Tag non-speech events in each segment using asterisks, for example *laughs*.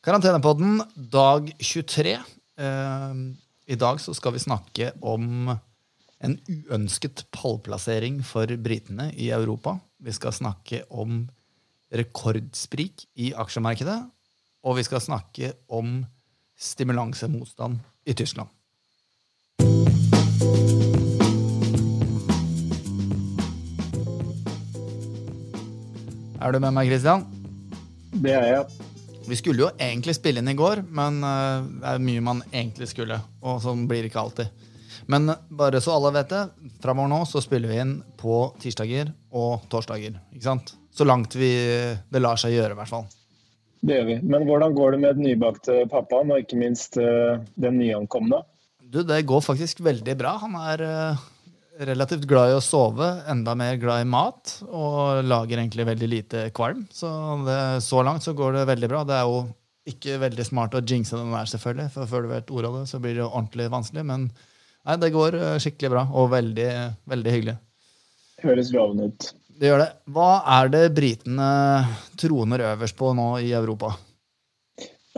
Karantenepodden, dag 23. Eh, I dag så skal vi snakke om en uønsket pallplassering for britene i Europa. Vi skal snakke om rekordsprik i aksjemarkedet. Og vi skal snakke om stimulansemotstand i Tyskland. Er du med meg, Christian? Det er jeg. Vi skulle jo egentlig spille inn i går, men uh, det er mye man egentlig skulle. Og sånn blir det ikke alltid. Men bare så alle vet det, framover nå så spiller vi inn på tirsdager og torsdager. ikke sant? Så langt vi, det lar seg gjøre, i hvert fall. Det gjør vi. Men hvordan går det med den nybakte pappaen, og ikke minst uh, den nyankomne? Du, Det går faktisk veldig bra. Han er uh, relativt glad i å sove, enda mer glad i mat, og lager egentlig veldig lite kvalm. Så det, så langt så går det veldig bra. Det er jo ikke veldig smart å jinxe den der, selvfølgelig, for før du vet ordet av det, så blir det ordentlig vanskelig. Men nei, det går eh, skikkelig bra, og veldig, veldig hyggelig. Høres lovende ut. Det gjør det. Hva er det britene troner øverst på nå i Europa?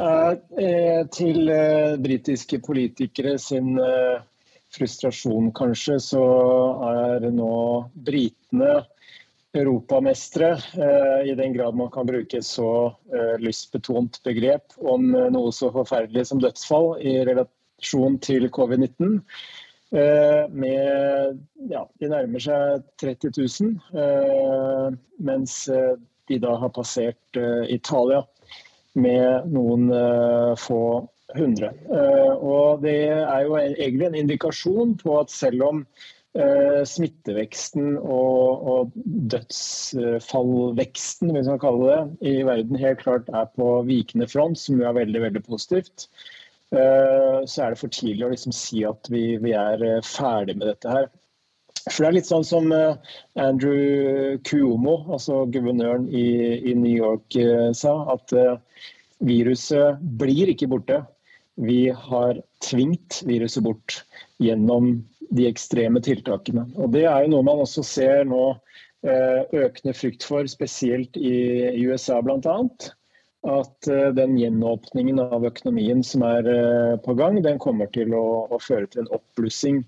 Eh, til eh, britiske politikere sin eh, frustrasjon, kanskje, så er nå britene europamestere, eh, i den grad man kan bruke et så eh, lystbetont begrep om eh, noe så forferdelig som dødsfall i relasjon til covid-19. Eh, med ja, De nærmer seg 30 000, eh, mens de da har passert Italia med noen få 100. Eh, og det er jo egentlig en indikasjon på at selv om eh, smitteveksten og, dødsfallveksten hvis man kaller det, i verden helt klart er på vikende front, som jo er veldig veldig positivt, eh, så er det for tidlig å liksom si at vi, vi er ferdig med dette her. For det er litt sånn som Andrew Cuomo, altså guvernøren i, i New York, sa, at viruset blir ikke borte vi har tvingt viruset bort gjennom de ekstreme tiltakene. Og Det er jo noe man også ser nå eh, økende frykt for, spesielt i USA bl.a. At eh, den gjenåpningen av økonomien som er eh, på gang, den kommer til å, å føre til en oppblussing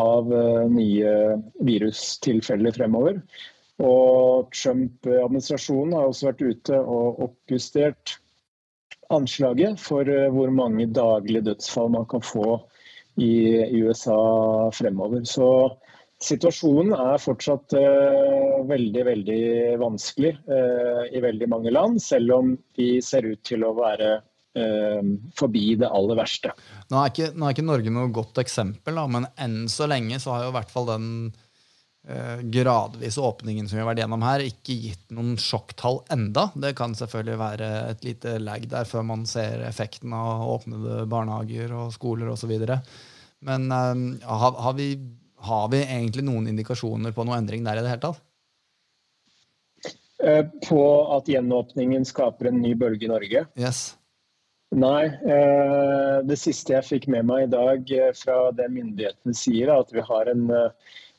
av nye virustilfeller fremover. Og Trump-administrasjonen har også vært ute og oppjustert anslaget for eh, hvor mange daglige dødsfall man kan få i USA fremover. Så situasjonen er fortsatt uh, veldig, veldig vanskelig uh, i veldig mange land, selv om de ser ut til å være forbi det aller verste. Nå er, ikke, nå er ikke Norge noe godt eksempel, da, men enn så lenge så har jo i hvert fall den Eh, gradvise åpningen som vi har vært gjennom her, ikke gitt noen sjokktall enda. Det kan selvfølgelig være et lite lag der før man ser effekten av åpnede barnehager og skoler osv. Men uh, har, har, vi, har, vi, egentlig noen indikasjoner på noe endring der i det hele tatt? Eh, på at gjenåpningen skaper en ny bølge i Norge? Yes. Nei. Det siste jeg fikk med meg i dag fra det myndighetene sier, er at vi har en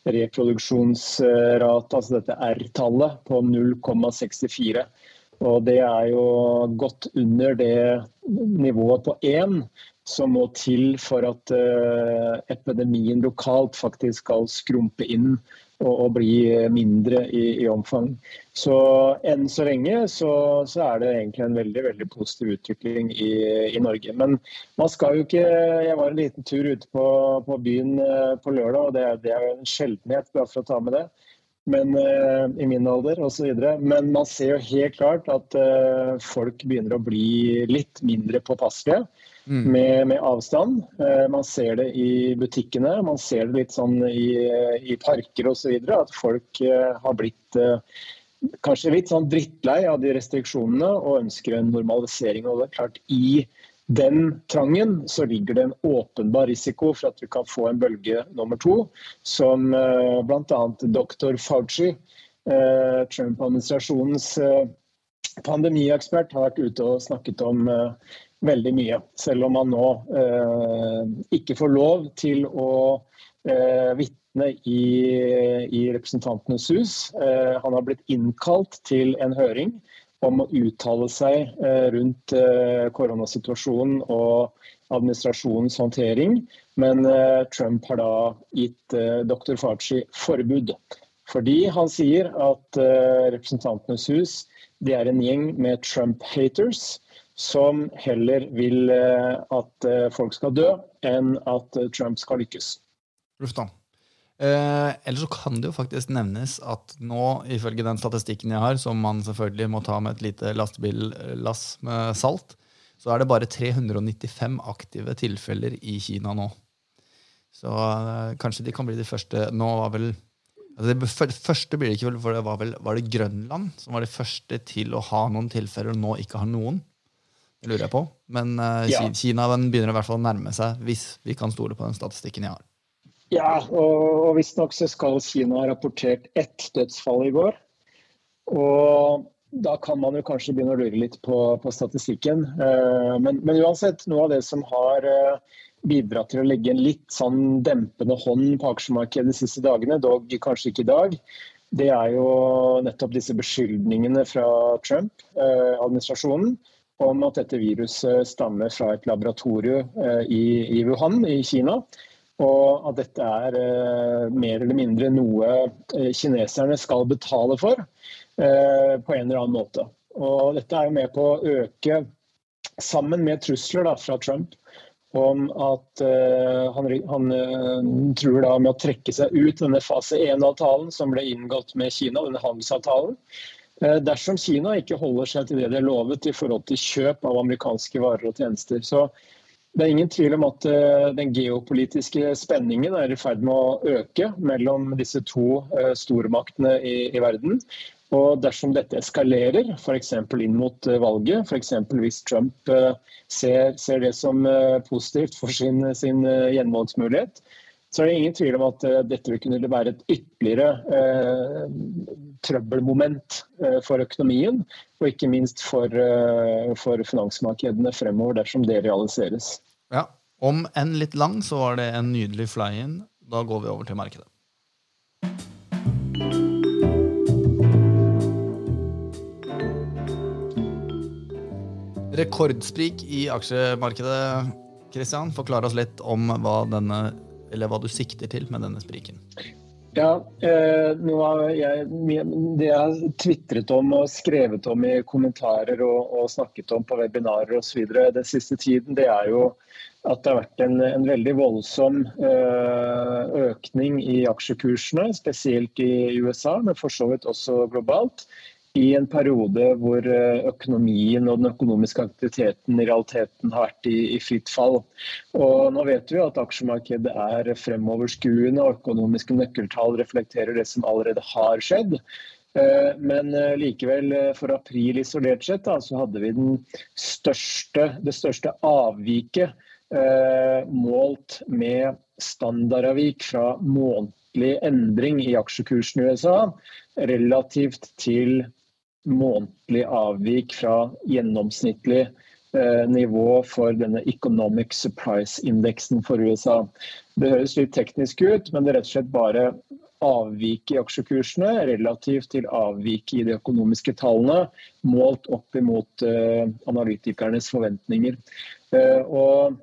reproduksjonsrate, altså dette R-tallet, på 0,64. Og det er jo godt under det nivået på 1 som må til for at uh, epidemien lokalt faktisk skal skrumpe inn og, og bli mindre i, i, omfang. Så enn så lenge så, så, er det egentlig en veldig veldig positiv utvikling i, i, Norge. Men man skal jo ikke Jeg var en liten tur ute på, på byen uh, på lørdag, og det, det er jo en sjeldenhet, bare for å ta med det men, uh, i min alder osv. Men man ser jo helt klart at uh, folk begynner å bli litt mindre påpasselige mm. med, med, avstand. Uh, man ser det i butikkene, man ser det litt sånn i, i parker osv. At folk har blitt kanskje litt sånn drittlei av de restriksjonene og ønsker en normalisering. Og det er klart I den trangen så ligger det en åpenbar risiko for at vi kan få en bølge nummer to, som uh, bl.a. doktor Fauci, Trump-administrasjonens pandemiekspert, har vært ute og snakket om veldig mye. Selv om han nå eh, ikke får lov til å eh, vitne i, i, Representantenes hus. Eh, han har blitt innkalt til en høring om å uttale seg rundt koronasituasjonen og administrasjonens håndtering. Men Trump har da gitt dr. Fauci forbud. Fordi han sier at Representantenes hus er en gjeng med Trump-haters som heller vil at folk skal dø, enn at Trump skal lykkes. Da. Eh, Eller så kan det jo faktisk nevnes at nå, ifølge den statistikken jeg har, som man selvfølgelig må ta med et lite lastebillass med salt, så er det bare 395 aktive tilfeller i Kina nå. Så eh, kanskje de kan bli de første Nå var vel altså Det første blir det ikke, for det var vel var det Grønland som var de første til å ha noen tilfeller, og nå ikke har noen. Det lurer jeg på. Men eh, ja. Kina begynner i hvert fall å nærme seg, hvis vi kan stole på den statistikken jeg har. Ja, og, og visstnok så skal Kina ha rapportert ett dødsfall i går. Og da kan man jo kanskje begynne å lure litt på, på statistikken. Uh, men, men, uansett, noe av det som har uh, bidratt til å legge en litt sånn dempende hånd på aksjemarkedet de siste dagene, dog kanskje ikke i dag, det er jo nettopp disse beskyldningene fra Trump-administrasjonen uh, om at dette viruset stammer fra et laboratorium i, i Wuhan i Kina. Og at dette er eh, mer eller mindre noe eh, kineserne skal betale for eh, på en eller annen måte. Og dette er jo med på å øke, sammen med trusler da, fra Trump om at eh, han, han uh, truer da med å trekke seg ut denne fase 1-avtalen som ble inngått med Kina, denne handelsavtalen. Uh, dersom Kina ikke holder seg til det de har lovet i forhold til kjøp av amerikanske varer og tjenester. Så det er ingen tvil om at eh, den geopolitiske spenningen er i ferd med å øke mellom disse to eh, stormaktene i, i verden. Og dersom dette eskalerer, f.eks. inn mot eh, valget, f.eks. hvis Trump ser, ser, det som positivt for sin, sin gjenvalgsmulighet, så er det ingen tvil om at dette vil kunne være et ytterligere eh, trøbbelmoment eh, for økonomien, og ikke minst for, eh, for finansmarkedene fremover, dersom det realiseres. Ja, Om enn litt lang, så var det en nydelig fly-in. Da går vi over til markedet. Rekordsprik i aksjemarkedet. Kristian, forklar oss litt om hva, denne, hva du sikter til med denne spriken. Ja, eh, jeg, Det jeg har tvitret om og skrevet om i kommentarer og, og snakket om på webinarer osv. den siste tiden, det er jo at det har vært en, en veldig voldsom eh, økning i aksjekursene, spesielt i USA, men for så vidt også globalt i en periode hvor eh, økonomien og den økonomiske aktiviteten i realiteten har vært i, i fritt fall. Og nå vet vi at aksjemarkedet er fremoverskuende, og økonomiske nøkkeltall reflekterer det som allerede har skjedd. Eh, men eh, likevel, for april isolert sett, da, så hadde vi største, det største avviket målt med standardavvik fra månedlig endring i aksjekursen i USA relativt til månedlig avvik fra gjennomsnittlig eh, nivå for denne Economic Surprise-indeksen for USA. Det høres litt teknisk ut, men det er rett og slett bare avvik i aksjekursene relativt til avvik i de økonomiske tallene, målt opp imot uh, analytikernes forventninger. Uh, og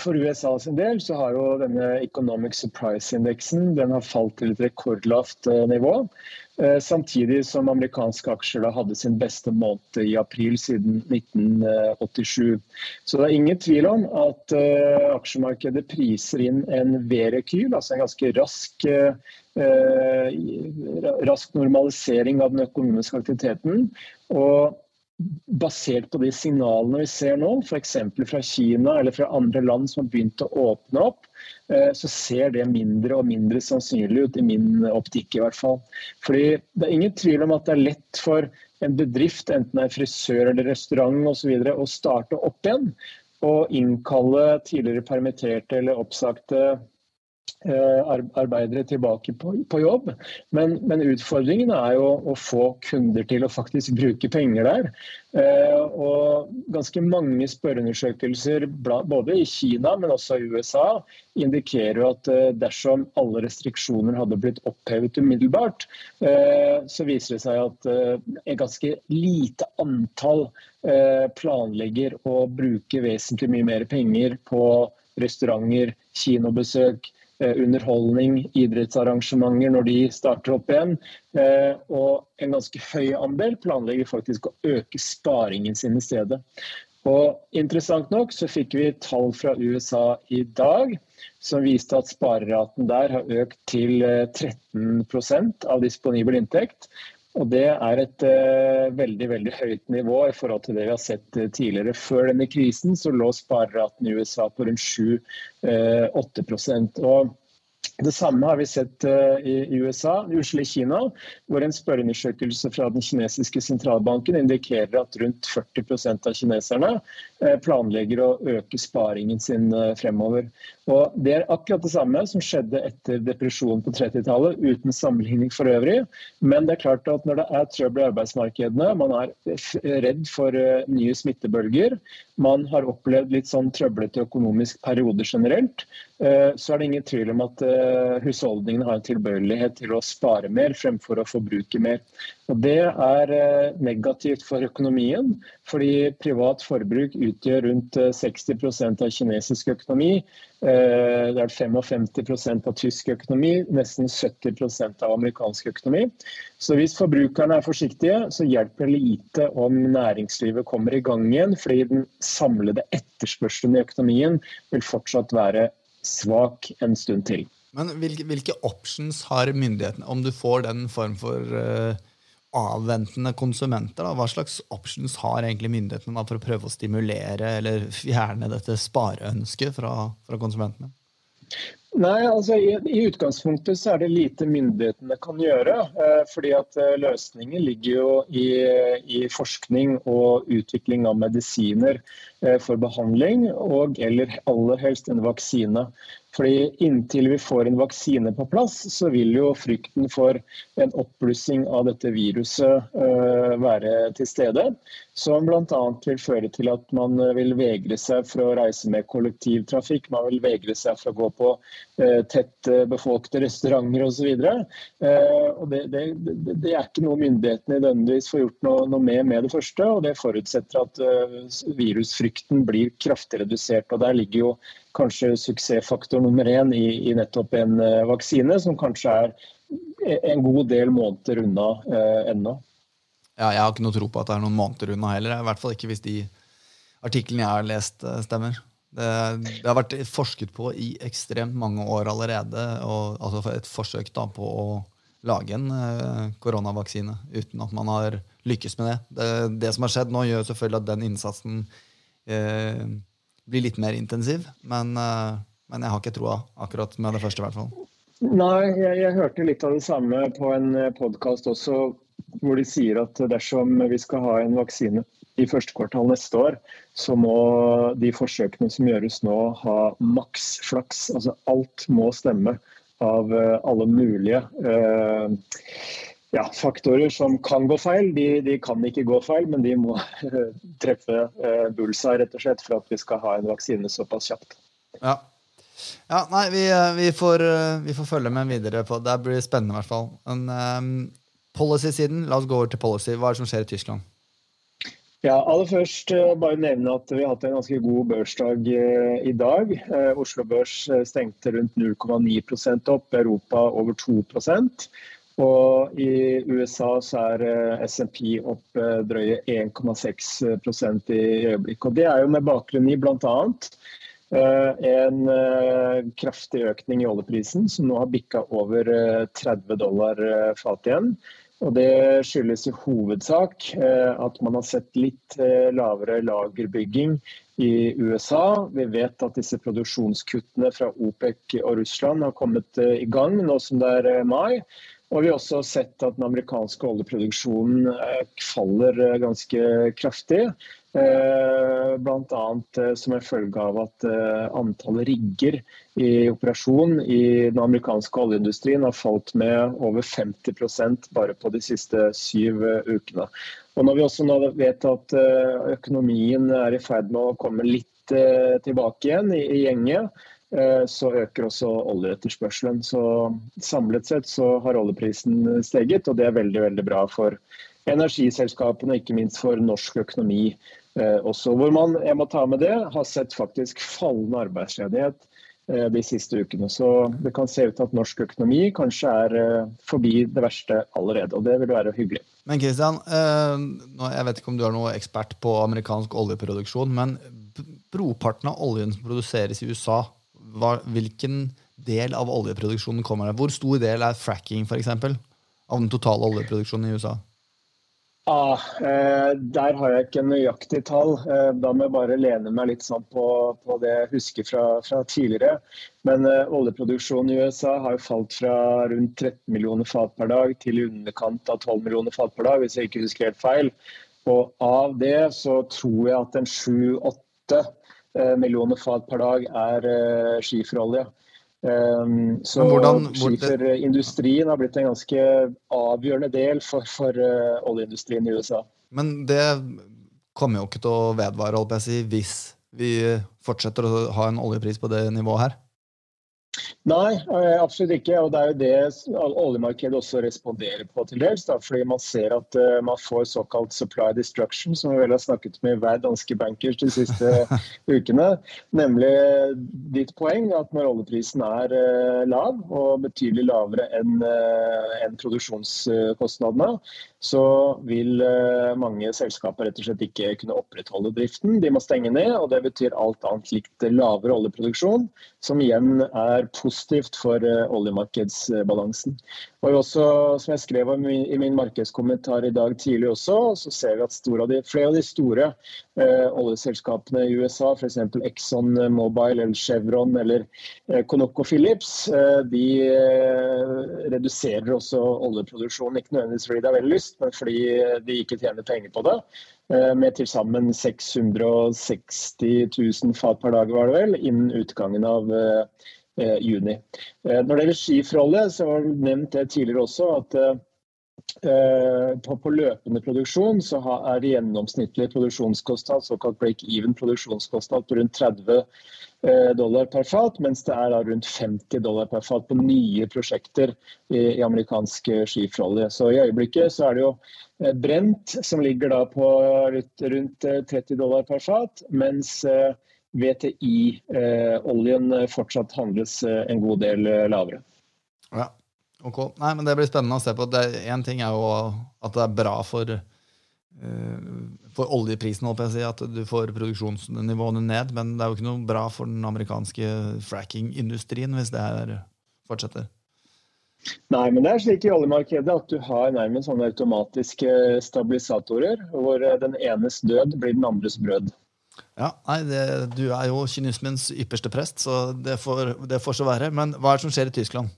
for USA sin del så har jo denne Economic Surprise-indeksen den har falt til et rekordlavt uh, nivå. Eh, samtidig som amerikanske aksjer hadde sin beste måned i april siden 1987. Så det er ingen tvil om at uh, aksjemarkedet priser inn en V-rekyl, altså en ganske rask, rask normalisering av den økonomiske aktiviteten. Og basert på de signalene vi ser nå, f.eks. fra Kina eller fra andre land som har begynt å åpne opp, eh, så ser det mindre og mindre sannsynlig ut, i min optikk i hvert fall. Fordi Det er ingen tvil om at det er lett for en bedrift, enten det er frisør eller restaurant osv., å starte opp igjen. Og innkalle tidligere permitterte eller oppsagte arbeidere tilbake på, på jobb. Men, men, utfordringen er jo å få kunder til å faktisk bruke penger der. Og ganske mange spørreundersøkelser både i Kina, men også i USA, indikerer at dersom alle restriksjoner hadde blitt opphevet umiddelbart, så viser det seg at et ganske lite antall planlegger å bruke vesentlig mye mer penger på restauranter, kinobesøk, Eh, underholdning, idrettsarrangementer når de starter opp igjen. Eh, og en ganske høy andel planlegger faktisk å øke sparingen sin i stedet. Og Interessant nok så fikk vi tall fra USA i dag som viste at spareraten der har økt til 13 eh, av disponibel inntekt. Og Det er et uh, veldig veldig høyt nivå i forhold til det vi har sett uh, tidligere. Før denne krisen så lå spareraten i USA på rundt 7-8% uh, det samme har vi sett uh, i USA, i Kina, hvor en spørreundersøkelse fra den kinesiske sentralbanken indikerer at rundt 40% av kineserne uh, planlegger å øke sparingen sin uh, fremover. Og Det er akkurat det samme som skjedde etter depresjonen på 30-tallet, uten sammenligning for øvrig. Men det er klart at når det er trøbbel i arbeidsmarkedene, man er redd for nye smittebølger, man har opplevd litt sånn trøblete økonomisk periode generelt, så er det ingen tvil om at Eh, husholdningene har en tilbøyelighet til å spare mer fremfor å forbruke mer. Og Det er eh, negativt for økonomien, fordi privat forbruk utgjør rundt 60 eh, av kinesisk økonomi. Det er 55% av tysk økonomi, nesten 70% av amerikansk økonomi. Så hvis forbrukerne er forsiktige, så hjelper det lite om næringslivet kommer i gang igjen, fordi den samlede etterspørselen i økonomien vil fortsatt være svak en stund til. Men hvilke, hvilke, options har myndighetene, om du får den form for uh, avventende konsumenter? Da? Hva slags options har egentlig myndighetene da, for å prøve å stimulere eller fjerne dette spareønsket fra, fra konsumentene? Nei, altså i, i, utgangspunktet så er det lite myndighetene kan gjøre. Eh, fordi at eh, Løsningen ligger jo i, i, forskning og utvikling av medisiner eh, for behandling, og eller aller helst en vaksine. Fordi Inntil vi får en vaksine på plass, så vil jo frykten for en oppblussing av dette viruset uh, være til stede. Som bl.a. vil føre til at man vil vegre seg for å reise med kollektivtrafikk. Man vil vegre seg for å gå på uh, tett befolkede restauranter osv. Det, det, det, er ikke noe myndighetene nødvendigvis får gjort noe, noe, med med det første. og Det forutsetter at virusfrykten blir kraftig redusert. og Der ligger jo kanskje suksessfaktor nummer én i, i, nettopp en uh, vaksine, som kanskje er en god del måneder unna uh, ennå. Ja, jeg har ikke noe tro på at det er noen måneder unna heller. I hvert fall ikke hvis de artiklene jeg har lest, uh, stemmer. Det, det, har vært forsket på i ekstremt mange år allerede. Og, altså et forsøk da, på å lage en uh, koronavaksine uten at man har lykkes med det. det. det. som har skjedd nå, gjør selvfølgelig at den innsatsen uh, bli litt mer intensiv. Men, eh, men jeg har ikke troa akkurat med det første, i hvert fall. Nei, jeg, jeg, hørte litt av det samme på en eh, podkast også, hvor de sier at dersom vi skal ha en vaksine i første kvartal neste år, så må de forsøkene som gjøres nå, ha maks flaks. Altså alt må stemme av eh, alle mulige. Uh, ja, faktorer som kan gå feil. De, de, kan ikke gå feil, men de må treffe bulsa bullseye rett og slett for at vi skal ha en vaksine såpass kjapt. Ja. ja nei, vi, eh, vi, får, eh, vi, får, følge med videre på det. blir spennende, i hvert fall. Men um, policy-siden, la oss gå over til policy. Hva er det som skjer i Tyskland? Ja, aller først bare nevne at Vi har hatt en ganske god børsdag i dag. Oslo Børs stengte rundt 0,9% opp, Europa over 2 og I USA så er eh, SMP opp eh, drøye 1,6% i øyeblikket. Det er jo med bakgrunn i bl.a. Eh, en kraftig økning i oljeprisen, som nå har bikka over 30 dollar fat igjen. Og Det skyldes i hovedsak at man har sett litt lavere lagerbygging i USA. Vi vet at disse produksjonskuttene fra OPEC og Russland har kommet i gang nå som det er mai. Og vi har også sett at den amerikanske oljeproduksjonen eh, faller eh, ganske kraftig. Bl.a. som en følge av at antallet rigger i operasjon i den amerikanske oljeindustrien har falt med over 50% bare på de siste syv ukene. Og når vi også vet at økonomien er i ferd med å komme litt tilbake igjen i, i gjenge, Eh, så øker også oljeetterspørselen. Så samlet sett så har oljeprisen steget, og det er veldig, veldig bra for energiselskapene, ikke minst for norsk økonomi eh, også. Hvor man, jeg må ta med det, har sett faktisk fallende arbeidsledighet eh, de siste ukene. Så det kan se ut til at norsk økonomi kanskje er forbi det verste allerede. Og det vil være hyggelig. Men Christian, jeg vet ikke om du er noen ekspert på amerikansk oljeproduksjon, men broparten av oljen som produseres i USA, hva, hvilken del av oljeproduksjonen kommer det? Hvor stor del er fracking for eksempel, av den totale oljeproduksjonen i USA? Ah, eh, der har jeg ikke nøyaktig tall. Eh, da må jeg bare lene meg litt sånn på, på, det jeg husker fra, fra tidligere. Men eh, oljeproduksjonen i USA har jo falt fra rundt 13 millioner fat per dag til i underkant av 12 millioner fat per dag, hvis jeg ikke husker helt feil. Og av det så tror jeg at en 7-8 Eh, millioner fat per dag er eh, skiferolje. Um, så hvordan, skiferindustrien har blitt en ganske avgjørende del for, for uh, oljeindustrien i USA. Men det kommer jo ikke til å vedvare hvis vi fortsetter å ha en oljepris på det nivået her? Nei, eh, absolutt ikke. og Det er jo det oljemarkedet også responderer på til dels. Da, fordi man ser at uh, man får såkalt supply destruction, som vi vel har snakket med hver danske bankers de siste *laughs* ukene. Nemlig ditt poeng at når oljeprisen er uh, lav, og betydelig lavere enn uh, en produksjonskostnadene, så vil mange selskaper rett og slett ikke kunne opprettholde driften. De må stenge ned, og det betyr alt annet likt lavere oljeproduksjon, som igjen er positivt for eh, oljemarkedsbalansen. Og også, som jeg skrev i min markedskommentar i dag tidlig også, så ser vi at av de, flere av de store eh, oljeselskapene i USA, f.eks. Exxon Mobile eller Chevron eller eh, ConocoPhillips, eh, de eh, reduserer også oljeproduksjonen. Ikke nødvendigvis fordi de har veldig lyst, men fordi de ikke tjener penger på det. Eh, med til sammen 660 000 fat per dag, var det vel, innen utgangen av eh, juni. Eh, når det gjelder skiforholdet, så var det nevnt det tidligere også at på, på, løpende produksjon så er det gjennomsnittlig produksjonskostnad, såkalt break-even produksjonskostnad, på rundt 30 dollar per fat, mens det er rundt 50 dollar per fat på nye prosjekter i, i amerikansk skiferolje. Så i øyeblikket så er det jo Eh, brent, som ligger da på rundt 30 eh, dollar per fat, mens eh, VTI-oljen fortsatt handles en god del lavere. Ja, ok. Nei, men Det blir spennende å se på. Én ting er jo at det er bra for, for oljeprisen, si, at du får produksjonsnivåene ned, men det er jo ikke noe bra for den amerikanske fracking-industrien hvis det her fortsetter. Nei, men det er slik i oljemarkedet at du har nærmest sånne automatiske stabilisatorer, hvor eh, den enes død blir den andres brød. Ja, nei, det, Du er jo kynismens ypperste prest, så det får, det får, så være. Men hva er det som skjer i Tyskland?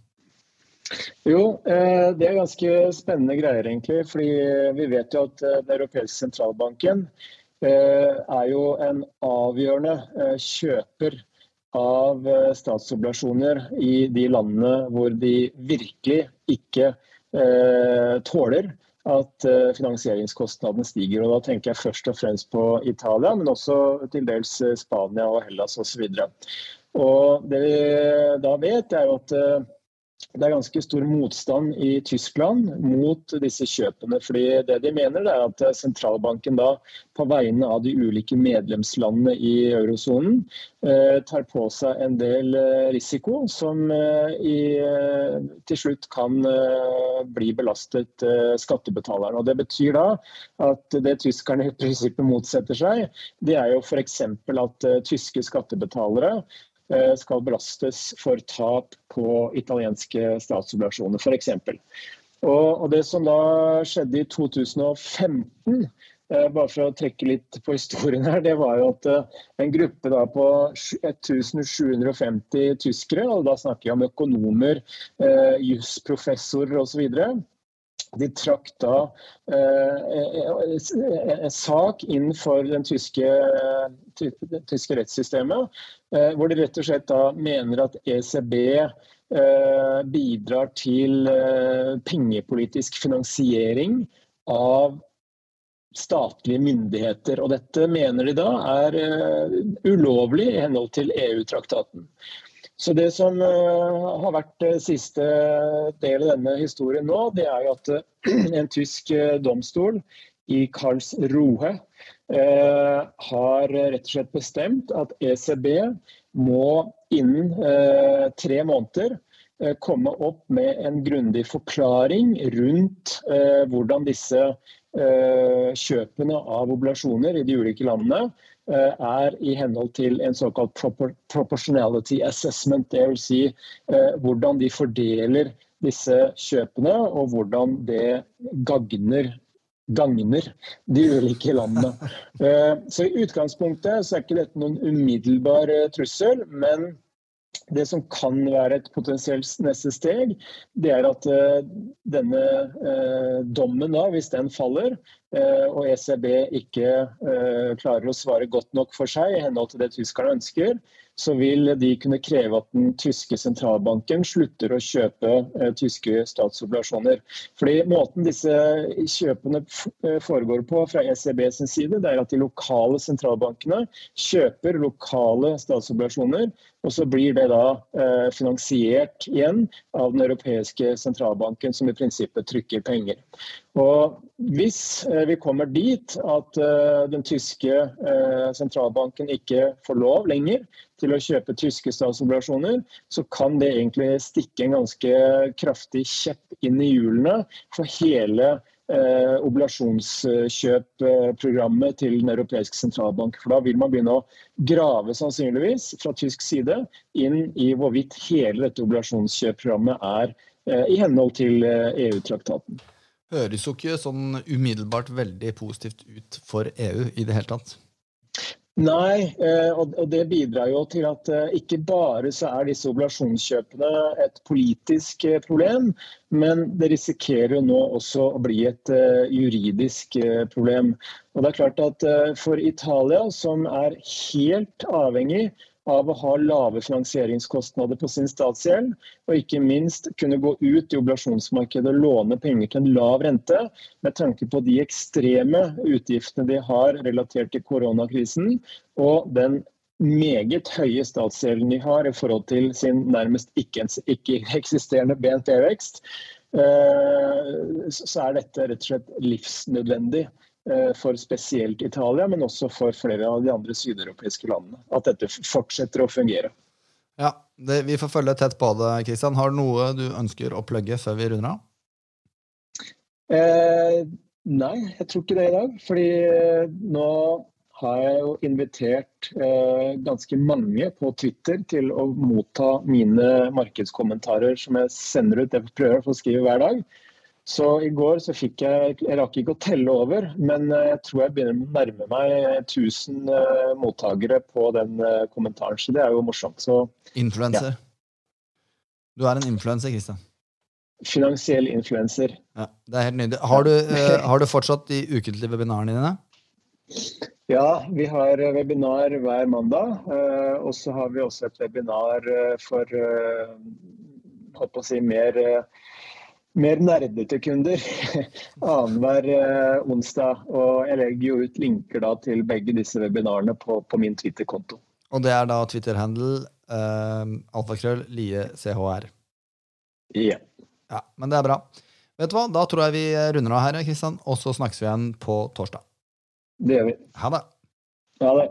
Jo, eh, det er ganske spennende greier, egentlig. fordi vi vet jo at eh, Den europeiske sentralbanken er jo en avgjørende kjøper av eh, statsobligasjoner i de landene hvor de virkelig ikke eh, tåler at eh, finansieringskostnadene stiger. Og da tenker jeg først og fremst på Italia, men også til dels eh, Spania og Hellas osv. Det vi da vet, er jo at det er ganske stor motstand i Tyskland mot disse kjøpene. fordi Det de mener er at sentralbanken da på vegne av de ulike medlemslandene i eurosonen eh, tar på seg en del eh, risiko som eh, i, til slutt kan bli belastet skattebetalerne. Det betyr da at det tyskerne i *laughs* prinsippet motsetter seg, det er jo f.eks. at tyske skattebetalere skal belastes for tap på italienske statsobligasjoner, f.eks. Og, og det som da skjedde i 2015, eh, bare for å trekke litt på historien her, det var jo at eh, en gruppe på 1750 tyskere, og da snakker jeg om økonomer, jusprofessorer osv., de trakk da eh, en sak innenfor det tyske, det tyske rettssystemet, eh, hvor de rett og slett da mener at ECB eh, bidrar til eh, pengepolitisk finansiering av statlige myndigheter. Og dette mener de da er ulovlig i henhold til EU-traktaten. Så Det som uh, har vært uh, siste del av denne historien nå, det er jo at *clears throat* en tysk domstol i Karlsruhe har rett og slett bestemt at ECB må innen tre måneder komme opp med en grundig forklaring rundt hvordan disse Eh, kjøpene av oblasjoner i de ulike landene eh, er i henhold til en såkalt proportionality assessment. Dvs. Si, eh, hvordan de fordeler disse kjøpene, og hvordan det gagner gagner de ulike landene. *laughs* Så I utgangspunktet så er ikke dette noen umiddelbar trussel, men det som kan være et potensielt neste steg, det er at denne dommen, da, hvis den faller, og ECB ikke klarer å svare godt nok for seg i henhold til det tyskerne ønsker, så vil de kunne kreve at den tyske sentralbanken slutter å kjøpe eh, tyske statsobligasjoner. Fordi Måten disse kjøpene eh, foregår på fra ECB sin side, det er at de lokale sentralbankene kjøper lokale statsobligasjoner, og så blir det da eh, finansiert igjen av den europeiske sentralbanken, som i prinsippet trykker penger. Og Hvis eh, vi kommer dit at eh, den tyske eh, sentralbanken ikke får lov lenger til å kjøpe tyske statsobligasjoner, så kan det egentlig stikke en ganske kraftig kjepp inn i hjulene for hele eh, oblasjonskjøpprogrammet til Den europeiske sentralbank. For da vil man begynne å grave sannsynligvis fra tysk side inn i hvorvidt hele dette obligasjonskjøpprogrammet er eh, i henhold til eh, EU-traktaten høres jo ikke sånn umiddelbart veldig positivt ut for EU i det hele tatt. Nei, eh, og det bidrar jo til at eh, ikke bare så er disse oblasjonskjøpene et politisk eh, problem, men det risikerer jo nå også å bli et juridisk problem. Og det er klart at For Italia, som er helt avhengig av å ha lave finansieringskostnader på sin statsgjeld, og ikke minst kunne gå ut i oblasjonsmarkedet og låne penger til en lav rente, med tanke på de ekstreme utgiftene de har relatert til koronakrisen, og den meget høye statsgjelden de har i forhold til sin nærmest ikke-eksisterende BNP-vekst, eh, så er dette rett og slett livsnødvendig. Eh, for spesielt Italia, men også for flere av de andre sydeuropeiske landene. At dette fortsetter å fungere. Ja, det, Vi får følge tett på det. Kristian. Har du noe du ønsker å plugge før vi runder av? Eh, nei, jeg tror ikke det i dag. Fordi eh, nå har jeg jo invitert eh, ganske mange på Twitter til å motta mine markedskommentarer som jeg sender ut. Jeg prøver å skrive hver dag. Så i går så fikk jeg Jeg rakk ikke å telle over, men eh, jeg tror jeg begynner å nærme meg 1000 uh, eh, mottakere på den uh, kommentaren. Så det er jo morsomt. Så, influenser. Ja. Du er en influenser, Kristian. Finansiell influenser. Ja, det er helt nydelig. Har du, uh, *laughs* har du fortsatt de ukentlige webinarene dine? Ja, vi har webinar hver mandag. og så har vi også et webinar for holdt på å si, mer mer nerdete kunder *laughs* annenhver eh, onsdag. Og jeg legger jo ut linker da til begge disse webinarene på, på min Twitter-konto. Og det er da Twitter-handel eh, alfakrøll lie chr. Ja. Ja. Men det er bra. Vet du hva, Da tror jeg vi runder av her, Kristian, og så snakkes vi igjen på torsdag. Det gjør vi. Ha det. Ha det.